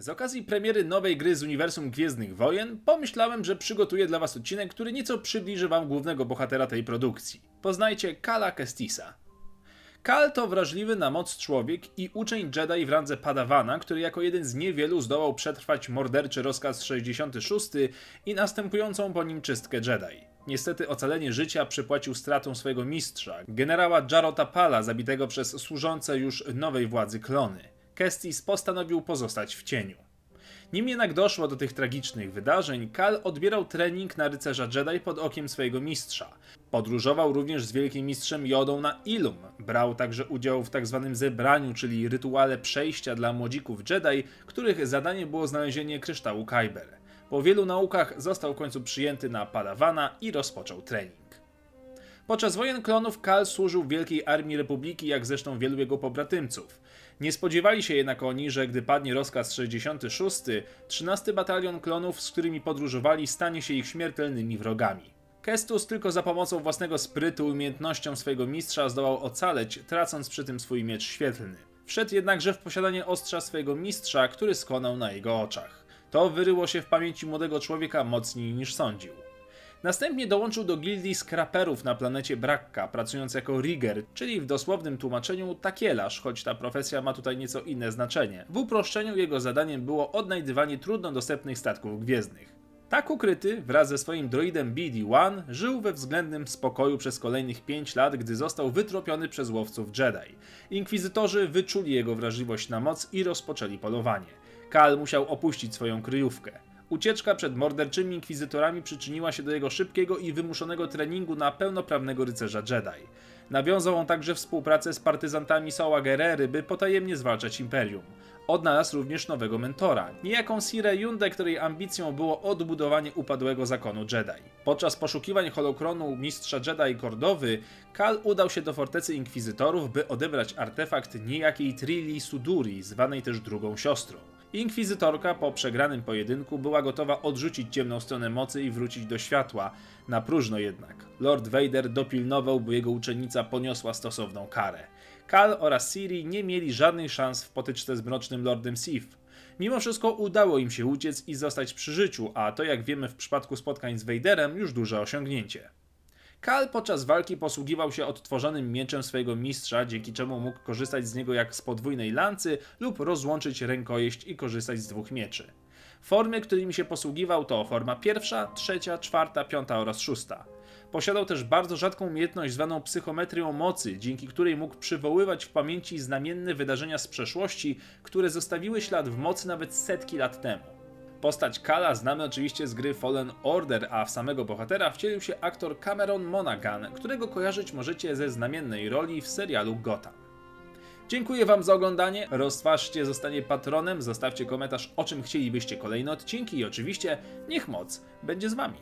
Z okazji premiery nowej gry z uniwersum Gwiezdnych Wojen, pomyślałem, że przygotuję dla was odcinek, który nieco przybliży wam głównego bohatera tej produkcji. Poznajcie Kala Kestisa. Kal to wrażliwy na moc człowiek i uczeń Jedi w randze Padawana, który jako jeden z niewielu zdołał przetrwać morderczy rozkaz 66 i następującą po nim czystkę Jedi. Niestety ocalenie życia przypłacił stratą swojego mistrza, generała Jarota Pala, zabitego przez służące już nowej władzy klony. Kestis postanowił pozostać w cieniu. Nim jednak doszło do tych tragicznych wydarzeń, Kal odbierał trening na rycerza Jedi pod okiem swojego mistrza. Podróżował również z wielkim mistrzem Jodą na Ilum. Brał także udział w tzw. Tak zebraniu, czyli rytuale przejścia dla młodzików Jedi, których zadanie było znalezienie kryształu Kyber. Po wielu naukach został w końcu przyjęty na Padawana i rozpoczął trening. Podczas wojen klonów Kal służył w Wielkiej Armii Republiki, jak zresztą wielu jego pobratymców. Nie spodziewali się jednak oni, że gdy padnie rozkaz 66, 13 batalion klonów, z którymi podróżowali, stanie się ich śmiertelnymi wrogami. Kestus tylko za pomocą własnego sprytu i umiejętnością swojego mistrza zdołał ocaleć, tracąc przy tym swój miecz świetlny. Wszedł jednakże w posiadanie ostrza swojego mistrza, który skonał na jego oczach. To wyryło się w pamięci młodego człowieka mocniej niż sądził. Następnie dołączył do gildii skraperów na planecie Brakka, pracując jako rigger, czyli w dosłownym tłumaczeniu takielarz, choć ta profesja ma tutaj nieco inne znaczenie. W uproszczeniu jego zadaniem było odnajdywanie trudno dostępnych statków gwiezdnych. Tak ukryty, wraz ze swoim droidem BD-1, żył we względnym spokoju przez kolejnych 5 lat, gdy został wytropiony przez łowców Jedi. Inkwizytorzy wyczuli jego wrażliwość na moc i rozpoczęli polowanie. Kal musiał opuścić swoją kryjówkę. Ucieczka przed morderczymi inkwizytorami przyczyniła się do jego szybkiego i wymuszonego treningu na pełnoprawnego rycerza Jedi. Nawiązał on także współpracę z partyzantami Soła Gerery, by potajemnie zwalczać Imperium. Odnalazł również nowego mentora, niejaką Sirę Yundę, której ambicją było odbudowanie upadłego zakonu Jedi. Podczas poszukiwań holokronu mistrza Jedi Kordowy, Kal udał się do fortecy inkwizytorów, by odebrać artefakt niejakiej Trilli Suduri, zwanej też drugą siostrą. Inkwizytorka po przegranym pojedynku była gotowa odrzucić ciemną stronę mocy i wrócić do światła, na próżno jednak. Lord Vader dopilnował, by jego uczennica poniosła stosowną karę. Kal oraz Siri nie mieli żadnych szans w potyczce z mrocznym Lordem Sith. Mimo wszystko udało im się uciec i zostać przy życiu, a to jak wiemy w przypadku spotkań z Vaderem już duże osiągnięcie. Kal podczas walki posługiwał się odtworzonym mieczem swojego mistrza, dzięki czemu mógł korzystać z niego jak z podwójnej lancy lub rozłączyć rękojeść i korzystać z dwóch mieczy. Formy, którymi się posługiwał to forma pierwsza, trzecia, czwarta, piąta oraz szósta. Posiadał też bardzo rzadką umiejętność zwaną psychometrią mocy, dzięki której mógł przywoływać w pamięci znamienne wydarzenia z przeszłości, które zostawiły ślad w mocy nawet setki lat temu. Postać Kala znamy oczywiście z gry Fallen Order, a w samego bohatera wcielił się aktor Cameron Monaghan, którego kojarzyć możecie ze znamiennej roli w serialu Gotham. Dziękuję Wam za oglądanie, rozważcie zostanie patronem, zostawcie komentarz o czym chcielibyście kolejne odcinki i oczywiście niech moc będzie z Wami.